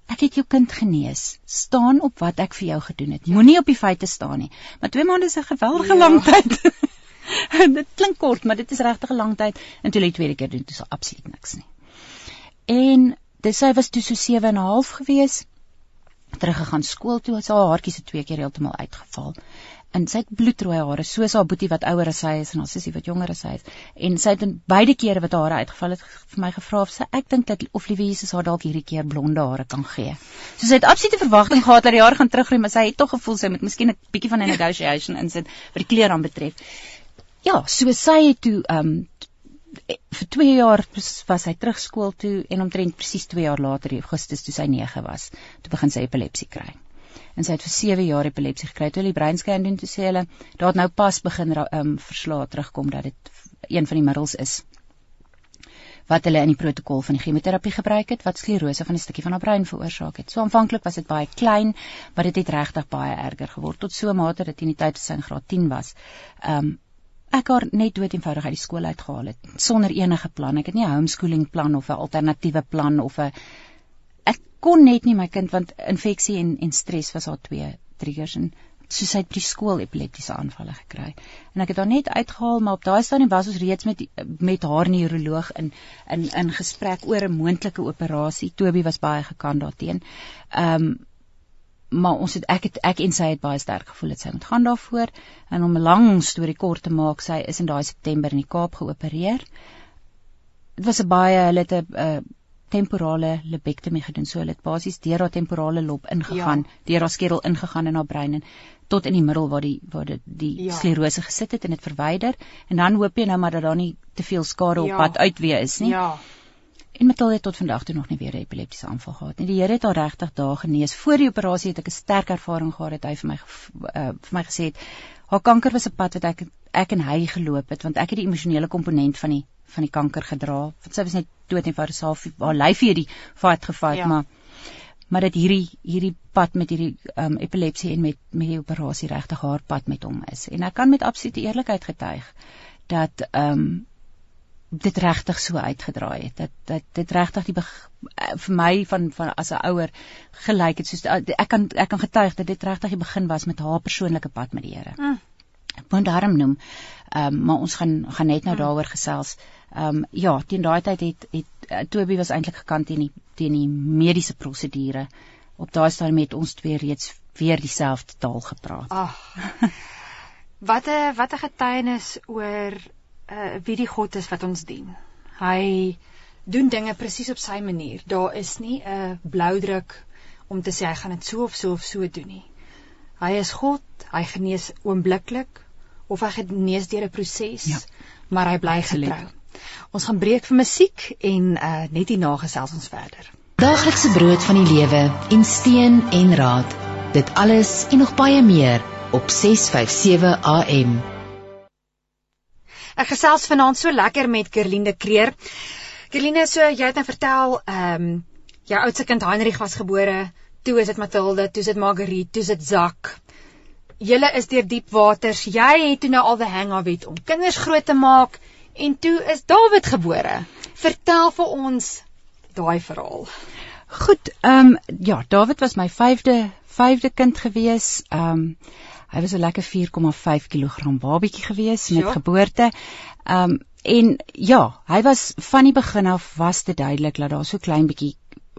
ek het jou kind genees, staan op wat ek vir jou gedoen het. Moenie op die feite staan nie. Maar 2 maande is 'n geweldige Ja. lang tyd. dit klink kort, maar dit is regtig 'n lang tyd en toe lê die tweede keer doen dis absoluut niks nie. En dis sy was toe so 7 en 'n half gewees teruggegaan skool toe, sy haar haartjies het twee keer heeltemal uitgeval. En sy het bloedrooi hare, soos haar boetie wat ouer as sy is en haar sussie wat jonger as sy is. En sy het in beide kere wat haar hare uitgeval het vir my gevra of sy ek dink dat of liewe Jesus haar dalk hierdie keer blonde hare kan gee. So sy het absolute verwagting gehad dat die hare gaan teruggroei, maar sy het tog gevoel sy moet miskien 'n bietjie van 'n negotiation insit wat die klere aan betref. Ja, so sy het toe ehm um, vir 2 jaar was- sy terug skool toe en omtrent presies 2 jaar later in Augustus toe sy 9 was, toe begin sy epilepsie kry. En sy het vir 7 jaar epilepsie gekry. Toe hulle die breinscan doen, toe sê hulle daar het nou pas begin ehm um, verslae terugkom dat dit een van die middels is wat hulle in die protokol van die chemoterapie gebruik het wat sklerose van 'n stukkie van haar brein veroorsaak het. So aanvanklik was dit baie klein, maar dit het regtig baie erger geword tot so 'n mate dat in die tyd sy in graad 10 was, ehm um, ek haar net dood eenvoudig uit die skool uitgehaal het sonder enige plan. Ek het nie 'n homeschooling plan of 'n alternatiewe plan of 'n ek kon net nie my kind want infeksie en en stres was haar twee triggers en soos het by die skool epileptiese aanvalle gekry. En ek het haar net uitgehaal, maar op daai stadium was ons reeds met met haar neuroloog in in in gesprek oor 'n moontlike operasie. Toby was baie gekant daarteen. Ehm um, maar ons het ek het ek en sy het baie sterk gevoel dat sy moet gaan daarvoor en om 'n lang storie kort te maak, sy is in daai September in die Kaap geopereer. Dit was 'n baie hulle het 'n uh, temporale lobektomie gedoen. So hulle het basies deur haar temporale lob ingegaan, ja. deur haar skedel ingegaan in haar brein en tot in die middel waar die waar dit die ja. sklerose gesit het en dit verwyder en dan hoop jy nou maar dat daar nie te veel skade op ja. pad uitwee is nie. Ja. En Matilda het tot vandag toe nog nie weer 'n epileptiese aanval gehad nie. Die Here het haar regtig daar genees. Voor die operasie het ek 'n sterk ervaring gehad het hy vir my uh, vir my gesê het haar kanker was 'n pad wat ek ek en hy geloop het want ek het die emosionele komponent van die van die kanker gedra. Want sy was net dood en vir haarself haar lyfie het die fight gefight ja. maar maar dat hierdie hierdie pad met hierdie um, epilepsie en met met die operasie regtig haar pad met hom is. En ek kan met absolute eerlikheid getuig dat ehm um, dit regtig so uitgedraai het dat dat dit regtig die eh, vir my van van as 'n ouer gelyk het soos eh, ek kan ek kan getuig dat dit regtig die begin was met haar persoonlike pad met die Here. Mm. Ek wou daarom noem. Ehm um, maar ons gaan gaan net nou mm. daaroor gesels. Ehm um, ja, teen daai tyd het het uh, Toby was eintlik gekant teen die teen die mediese prosedure. Op daai stadium het ons twee reeds weer dieselfde taal gepraat. Ag. Wat 'n wat 'n getuienis oor uh, wie die God is wat ons dien. Hy doen dinge presies op sy manier. Daar is nie 'n bloudruk om te sê hy gaan dit so of so of so doen nie. Hy is God, hy genees oombliklik of hy genees deur 'n proses, ja. maar hy bly getrou. Ons gaan breek vir musiek en uh, net hierna gesels ons verder. Daaglikse brood van die lewe en steen en raad. Dit alles en nog baie meer op 657 AM. Ek gesels vanaand so lekker met Kerlinde Kreer. Kerline, so jy het nou vertel, ehm um, jou oudste kind Heinrich was gebore, toe is dit Matilde, toe is dit Marguerite, toe is dit Zak. Julle is deur diep waters. Jy het toe nou al die hang of it om kinders groot te maak en toe is David gebore. Vertel vir ons daai verhaal. Goed, ehm um, ja, David was my 5de 5de kind gewees. Ehm um, Hy was 'n lekker 4,5 kg babietjie gewees met ja. geboorte. Ehm um, en ja, hy was van die begin af was dit duidelik dat daar so klein bietjie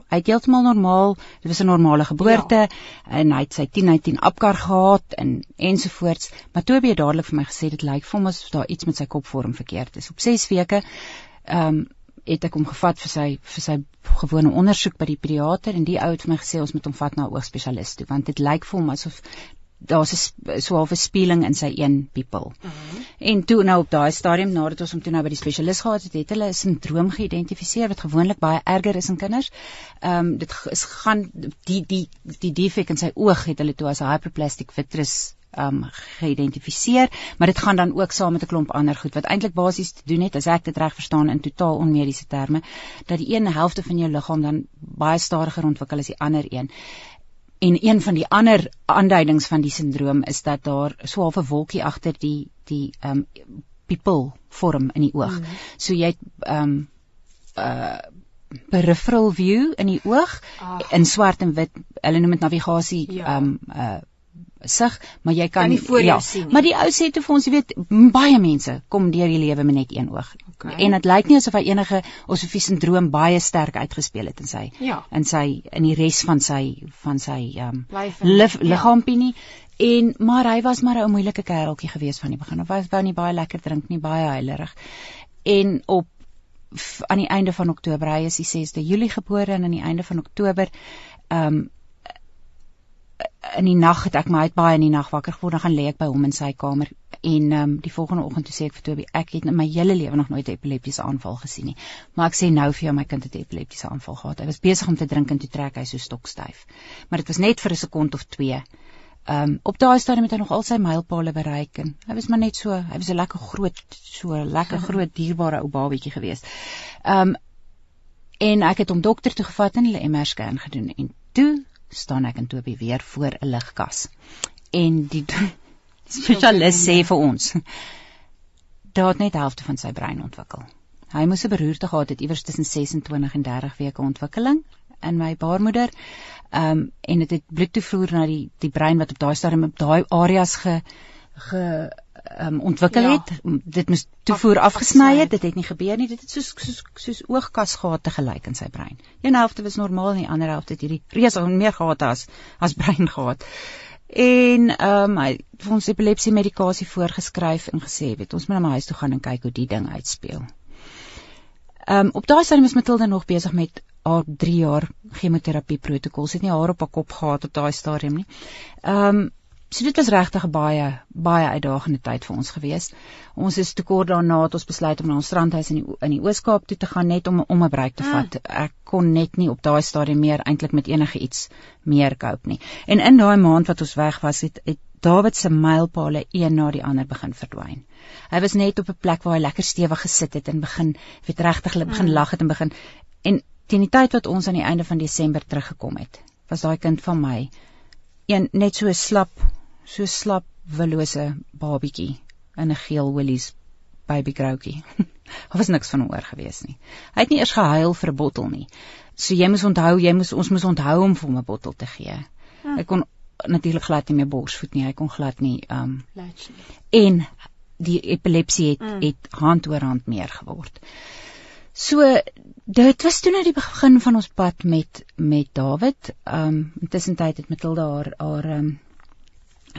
hy het heeltemal normaal, dit was 'n normale geboorte ja. en hy het sy 10 uit 10 apkar gehad en ensovoorts, maar Toby het dadelik vir my gesê dit lyk vir hom asof daar iets met sy kopvorm verkeerd is. Op 6 weke ehm um, het ek hom gevat vir sy vir sy gewone ondersoek by die pediater en die ou het vir my gesê ons moet hom vat na 'n oogspesialis toe want dit lyk vir hom asof daar's 'n so 'n verspieeling in sy een pupil. Uh -huh. En toe nou op daai stadium nadat ons hom toe nou by die spesialis gehad het, het hulle 'n sindroom geïdentifiseer wat gewoonlik baie erger is in kinders. Ehm um, dit is gaan die die die defek in sy oog het hulle toe as hyperplastic vitreous um geïdentifiseer, maar dit gaan dan ook saam met 'n klomp ander goed wat eintlik basies te doen het as ek dit reg verstaan in totaal onmediese terme, dat die een helfte van jou liggaam dan baie stadiger ontwikkel as die ander een. En een van die ander aanduidings van die sindroom is dat daar so 'n wolkie agter die die ehm um, pupil vorm in die oog. Mm. So jy het ehm um, uh peripheral view in die oog Ach. in swart en wit. Hulle noem dit navigasie ehm ja. um, uh sig, maar jy kan, kan nie voor jou ja, sien. Maar die ou sê toe vir ons, jy weet, baie mense kom deur die lewe met net een oog. Okay. En dit lyk nie asof hy enige osofie sindroom baie sterk uitgespeel het in sy ja. in sy in die res van sy van sy ehm um, liggaampie nie. En maar hy was maar 'n moeilike kereltjie gewees van die begin. Hy wou nie baie lekker drink nie, baie huilerig. En op aan die einde van Oktober, hy is die 6de Julie gebore en aan die einde van Oktober ehm um, in die nag het ek my uit baie in die nag wakker geword en gaan lê ek by hom in sy kamer. En ehm um, die volgende oggend toe sê ek vir Toby ek het in my hele lewe nog nooit 'n epileptiese aanval gesien nie. Maar ek sê nou vir jou my kind het 'n epileptiese aanval gehad. Hy was besig om te drink en toe trek hy so stokstyf. Maar dit was net vir 'n sekond of twee. Ehm um, op daai stadium het hy nog al sy mylpaale bereik en hy was maar net so hy was 'n lekker groot so lekker groot dierbare ou babietjie geweest. Ehm um, en ek het hom dokter toe gevat en hulle MR scan gedoen en toe staan ek en Toby weer voor 'n ligkas. En die spesialis sê vir ons daar het net helfte van sy brein ontwikkel. Hy moes 'n beroerte gehad het iewers tussen 26 en 30 weke ontwikkeling in my baarmoeder. Ehm um, en dit het, het bloed toevoer na die die brein wat op daai stadium op daai areas ge ge um, ontwikkel ja. het. Dit moes toevoer afgesny het. Dit het nie gebeur nie. Dit het soos soos soos oogkasgate gelyk in sy brein. Een helfte was normaal en die ander helfte het hierdie reuse meer gehad as as brein gehad. En ehm um, hy het vir ons epilepsie medikasie voorgeskryf en gesê, weet ons moet na my huis toe gaan en kyk hoe die ding uitspeel. Ehm um, op daai stadium is Matilda nog besig met haar 3 jaar chemoterapie protokol. Sy het nie haar op haar kop gehad op daai stadium nie. Ehm um, so dit was regtig 'n baie baie uitdagende tyd vir ons gewees. Ons is te kort daarna het ons besluit om na ons strandhuis in die in die Oos-Kaap toe te gaan net om om 'n breek te vat. Ek kon net nie op daai stadium meer eintlik met enige iets meer cope nie. En in daai maand wat ons weg was, het, het Dawid se mylpale een na die ander begin verdwyn. Hy was net op 'n plek waar hy lekker stewig gesit het en begin weet regtig begin mm. lag het en begin en teen die tyd wat ons aan die einde van Desember teruggekom het, was daai kind van my een net so slap, so slap willose babietjie in 'n geel Woolies baby grootjie. Daar was niks van hom oor gewees nie. Hy het nie eers gehuil vir 'n bottel nie. So jy moet onthou, jy moet ons moet onthou om vir hom 'n bottel te gee. Hy kon natuurlik glad nie meer borsvoed nie. Hy kon glad nie um latch nie. En die epilepsie het mm. het hand oor hand meer geword. So dit was toe nou die begin van ons pad met met David. Um intussen tyd het Matilda haar haar um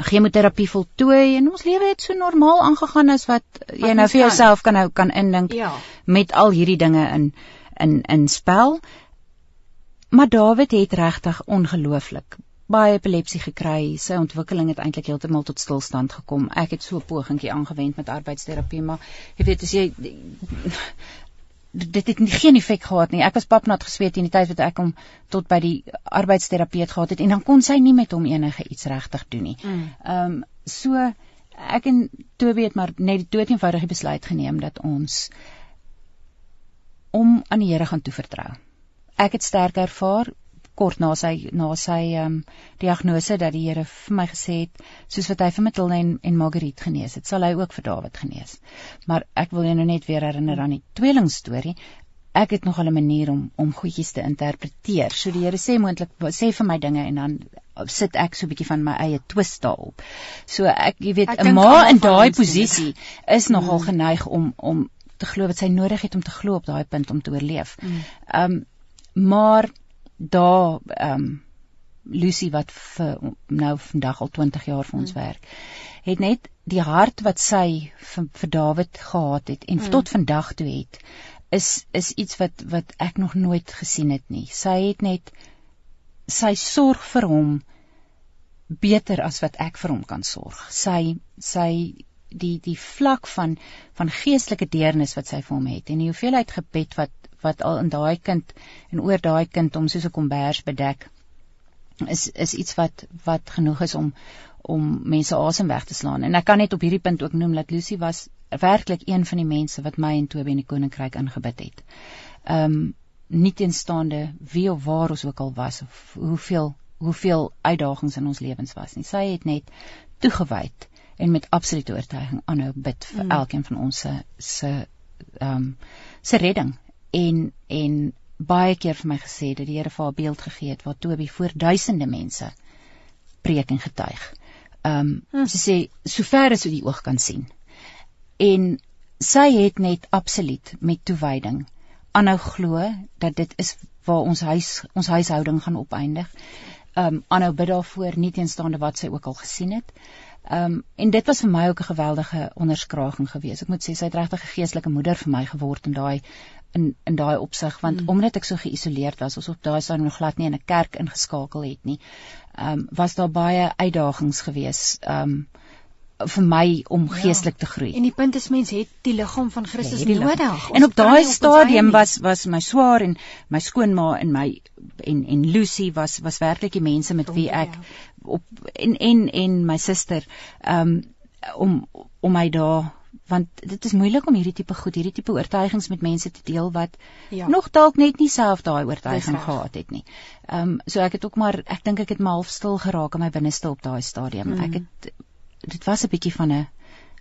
chemoterapie voltooi en ons lewe het so normaal aangegaan as wat, wat jy nou vir jouself kan nou kan indink ja. met al hierdie dinge in in in spel. Maar David het regtig ongelooflik baie epilepsie gekry. Sy ontwikkeling het eintlik heeltemal tot stilstand gekom. Ek het so 'n pogingkie aangewend met arbeidsterapie, maar jy weet as jy dit het geen effek gehad nie. Ek was papnat gesweet in die tyd wat ek hom tot by die arbeidsterapeut gehad het en dan kon sy nie met hom enige iets regtig doen nie. Mm. Ehm um, so ek en Toby het maar net die dood eenvoudige besluit geneem dat ons om aan die Here gaan toevertrou. Ek het sterk ervaar kort na sy na sy ehm um, diagnose dat die Here vir my gesê het soos wat hy vir Matilda en, en Marguerite genees het, sal hy ook vir Dawid genees. Maar ek wil jou nou net weer herinner aan die tweeling storie. Ek het nog 'n manier om om goedjies te interpreteer. So die Here sê moontlik sê vir my dinge en dan sit ek so 'n bietjie van my eie twist daarop. So ek jy weet 'n ma in daai posisie is nogal mm. geneig om om te glo wat sy nodig het om te glo op daai punt om te oorleef. Mm. Ehm mm. um, maar daar ehm um, Lucy wat vir nou vandag al 20 jaar vir ons mm. werk het net die hart wat sy vir, vir Dawid gehad het en mm. tot vandag toe het is is iets wat wat ek nog nooit gesien het nie. Sy het net sy sorg vir hom beter as wat ek vir hom kan sorg. Sy sy die die vlak van van geestelike deernis wat sy vir hom het en die hoeveelheid gebed wat wat al in daai kind en oor daai kind om soos 'n kombers bedek is is iets wat wat genoeg is om om mense asem weg te slaan. En ek kan net op hierdie punt ook noem dat Lucy was werklik een van die mense wat my en Toby in die koninkryk ingebid het. Ehm um, nie teenstaande wie of waar ons ook al was of hoeveel hoeveel uitdagings in ons lewens was nie. Sy het net toegewyd en met absolute oortuiging aanhou bid vir mm. elkeen van ons se se ehm um, se redding en en baie keer vir my gesê dat die Here vir haar beeld gegee het waar Toby voor duisende mense preek en getuig. Ehm um, hm. sy sê sover as wat die oog kan sien. En sy het net absoluut met toewyding aanhou glo dat dit is waar ons huis ons huishouding gaan opeindig. Ehm um, aanhou bid daarvoor nie teenstaande wat sy ook al gesien het. Ehm um, en dit was vir my ook 'n geweldige onderskraging geweest. Ek moet sê sy het regtig 'n geestelike moeder vir my geword in daai in in daai opsig want mm. omdat ek so geïsoleerd was, ons op daai stadium nog glad nie in 'n kerk ingeskakel het nie. Ehm um, was daar baie uitdagings geweest ehm um, vir my om ja. geestelik te groei. En die punt is mens het die liggaam van Christus ja, nodig. En op daai stadium was was my swaar en my skoonma en my en en Lucy was was werklik die mense met wie ek ja. op en en en my suster ehm um, om om my daar want dit is moeilik om hierdie tipe goed, hierdie tipe oortuigings met mense te deel wat ja. nog dalk net nie self daai oortuiging gehad het nie. Ehm um, so ek het ook maar ek dink ek het maar half stil geraak in my binneste op daai stadium. Mm. Ek het dit was 'n bietjie van 'n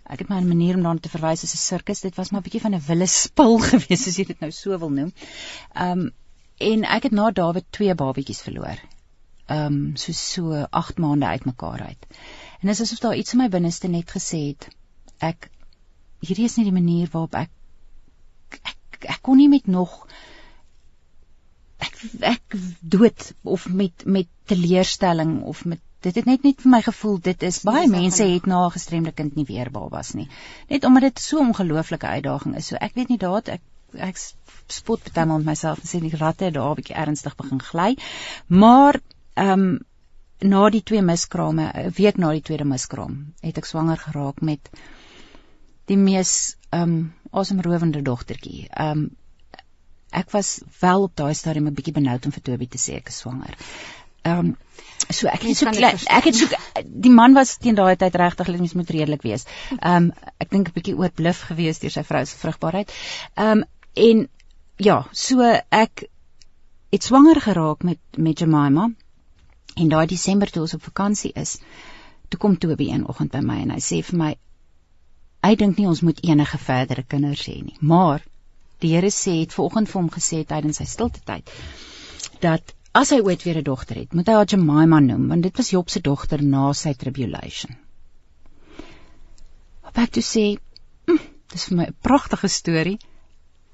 ek het maar 'n manier om daarna te verwys as 'n sirkus. Dit was maar 'n bietjie van 'n wille spil gewees as jy dit nou so wil noem. Ehm um, en ek het na Dawid twee babatjies verloor. Ehm um, so so 8 maande uitmekaar uit. En dit is asof daar iets in my binneste net gesê het ek hierdie is nie die manier waarop ek ek, ek kon nie met nog ek ek dood of met met teleurstelling of met dit het net net vir my gevoel dit is baie is mense het na 'n gestremde kind nie weer babas nie net omdat dit so 'n ongelooflike uitdaging is so ek weet nie daad ek ek spot baie maal met myself en sê die ratte het daar 'n bietjie ernstig begin gly. Maar ehm um, na die twee miskrame, 'n week na die tweede miskraam, het ek swanger geraak met die mees ehm um, asemrowende dogtertjie. Ehm um, ek was wel op daai stadium 'n bietjie benoud om vir Toby te sê ek is swanger. Ehm um, so ek het so ek het so die man was teen daai tyd regtig hulle moet redelik wees. Ehm um, ek dink 'n bietjie oorbluf gewees deur sy vrou se vrugbaarheid. Ehm um, en ja, so ek het swanger geraak met met Jemima en daai Desember toe ons op vakansie is, toe kom Toby een oggend by my en hy sê vir my hy dink nie ons moet enige verdere kinders hê nie, maar die Here sê het vanoggend vir hom gesê tydens sy stilte tyd dat as hy ooit weer 'n dogter het, moet hy haar Jemima noem want dit was Job se dogter na sy tribulation. Op ek toe sê, hm, dis vir my 'n pragtige storie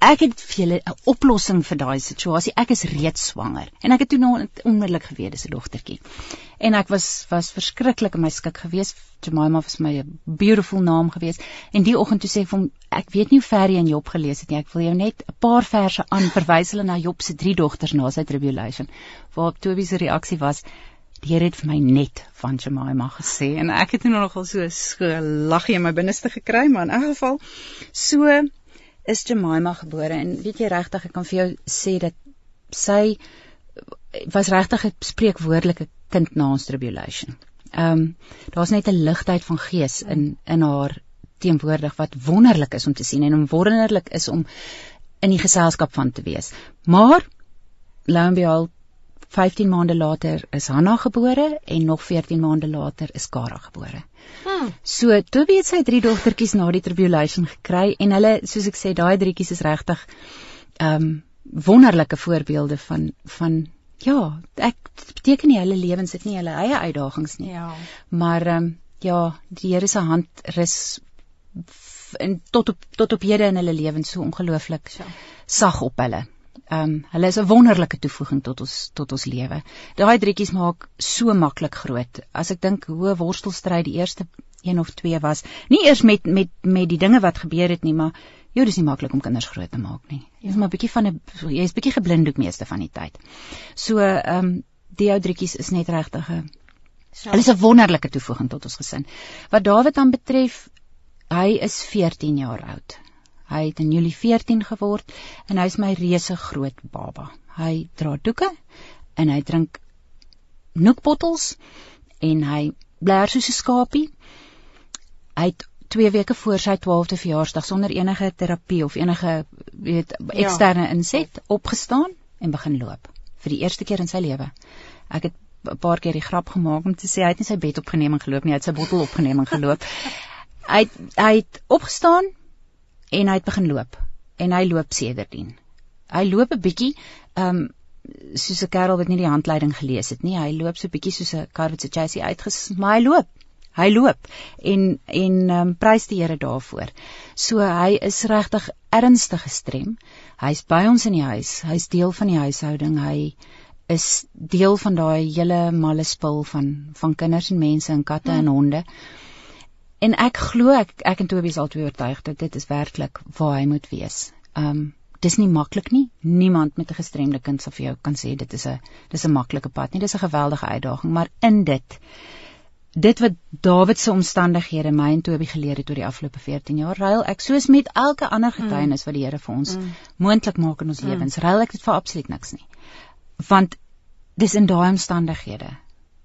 ek het vir julle 'n oplossing vir daai situasie. Ek is reeds swanger en ek het toe nou onmiddellik geweet dis 'n dogtertjie. En ek was was verskriklik in my skik geweest. Jemima was my 'n beautiful naam geweest. En die oggend toe sê ek vir hom ek weet nie hoe ver jy in Job gelees het nie. Ek wil jou net 'n paar verse aan verwys hulle na Job se drie dogters na sy tribulation. Waarop Toby se reaksie was Die Here het vir my net van Jemima gesê en ek het nou nogal so so laggie in my binneste gekry maar in elk geval so is Jemima gebore en weet jy regtig ek kan vir jou sê dat sy was regtig 'n spreekwoordelike kind na ons tribulation. Ehm um, daar's net 'n ligtheid van gees in in haar teenwoordig wat wonderlik is om te sien en om wonderlik is om in die geselskap van te wees. Maar lou en behold 15 maande later is Hanna gebore en nog 14 maande later is Kara gebore. Hmm. So Toby het sy drie dogtertjies na die tribulation gekry en hulle soos ek sê daai drietjies is regtig ehm um, wonderlike voorbeelde van van ja, ek beteken nie hulle lewens het nie hulle eie uitdagings nie. Ja. Maar ehm um, ja, die Here se hand rus en tot op tot op hede in hulle lewens so ongelooflik ja. sag op hulle. Ehm um, hulle is 'n wonderlike toevoeging tot ons tot ons lewe. Daai drietjies maak so maklik groot. As ek dink hoe worstelstryd die eerste een of twee was, nie eers met met met die dinge wat gebeur het nie, maar jy dis nie maklik om kinders groot te maak nie. Jy's maar 'n bietjie van 'n jy's bietjie geblindoek meeste van die tyd. So ehm um, die ou drietjies is net regtig 'n Hulle is 'n wonderlike toevoeging tot ons gesin. Wat Dawid dan betref, hy is 14 jaar oud. Hy het in Julie 14 geword en hy's my reuse groot baba. Hy dra doeke en hy drink noekbottels en hy bler soos 'n skapie. Hy het 2 weke voor sy 12de verjaarsdag sonder enige terapie of enige weet eksterne ja. inset opgestaan en begin loop vir die eerste keer in sy lewe. Ek het 'n paar keer die grap gemaak om te sê hy het nie sy bed opgeneem en geloop nie, hy het sy bottel opgeneem en geloop. hy hy het opgestaan en hy het begin loop en hy loop sedertdien. Hy loop 'n bietjie um soos 'n kerel wat nie die handleiding gelees het nie. Hy loop so 'n bietjie soos 'n kar wat se chassis uitgesmaai loop. Hy loop en en um prys die Here daarvoor. So hy is regtig ernstig gestrem. Hy's by ons in die huis. Hy's deel van die huishouding. Hy is deel van daai hele malle spul van van kinders en mense en katte hmm. en honde. En ek glo ek ek en Toby is al twee oortuig dat dit is werklik waar hy moet wees. Um dis nie maklik nie. Niemand met 'n gestremde kind sal vir jou kan sê dit is 'n dis 'n maklike pad nie. Dis 'n geweldige uitdaging, maar in dit dit wat Dawid se omstandighede my en Toby geleer het oor die afgelope 14 jaar, ruil ek soos met elke ander mm. getuienis wat die Here vir ons mm. moontlik maak in ons mm. lewens, ruil ek dit vir absoluut niks nie. Want dis in daai omstandighede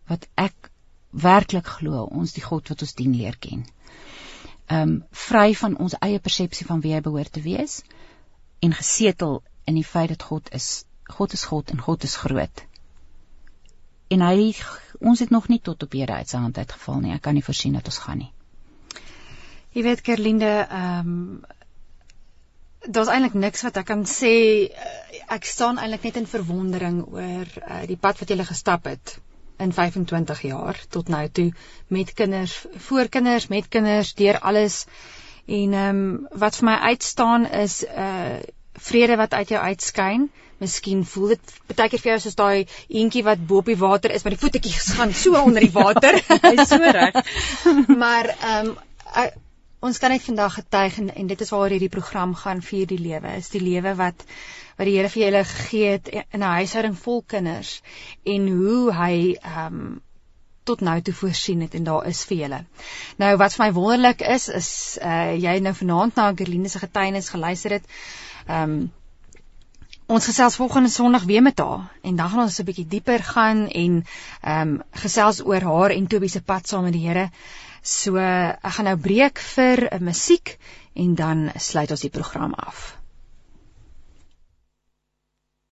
wat ek werklik glo ons die God wat ons dien leer ken. Um vry van ons eie persepsie van wie hy behoort te wees en gesetel in die feit dat God is God is God en God is groot. En hy ons het nog nie tot op hierdie uit sy hand uitgeval nie. Ek kan nie voorsien dat ons gaan nie. Jy weet Kerlinde, ehm um, daar's eintlik niks wat ek kan sê ek staan eintlik net in verwondering oor uh, die pad wat jy gestap het in 25 jaar tot nou toe met kinders, voor kinders, met kinders, deur alles. En ehm um, wat vir my uitstaan is 'n uh, vrede wat uit jou uitskyn. Miskien voel dit baie keer vir jou soos daai eentjie wat bo op die water is, maar die voetjies gaan so onder die water. Hy's so reg. maar ehm um, ons kan net vandag getuig en, en dit is waar hierdie program gaan vir die lewe. Is die lewe wat wat die Here vir julle gegee het in 'n huishouding vol kinders en hoe hy ehm um, tot nou toe voorsien het en daar is vir julle. Nou wat vir my wonderlik is is uh jy nou vanaand na Gerline se getuienis geluister het. Ehm um, ons gesels volgende Sondag weer met haar en dan gaan ons 'n bietjie dieper gaan en ehm um, gesels oor haar en Tobie se pad saam met die Here. So ek gaan nou breek vir 'n musiek en dan sluit ons die program af.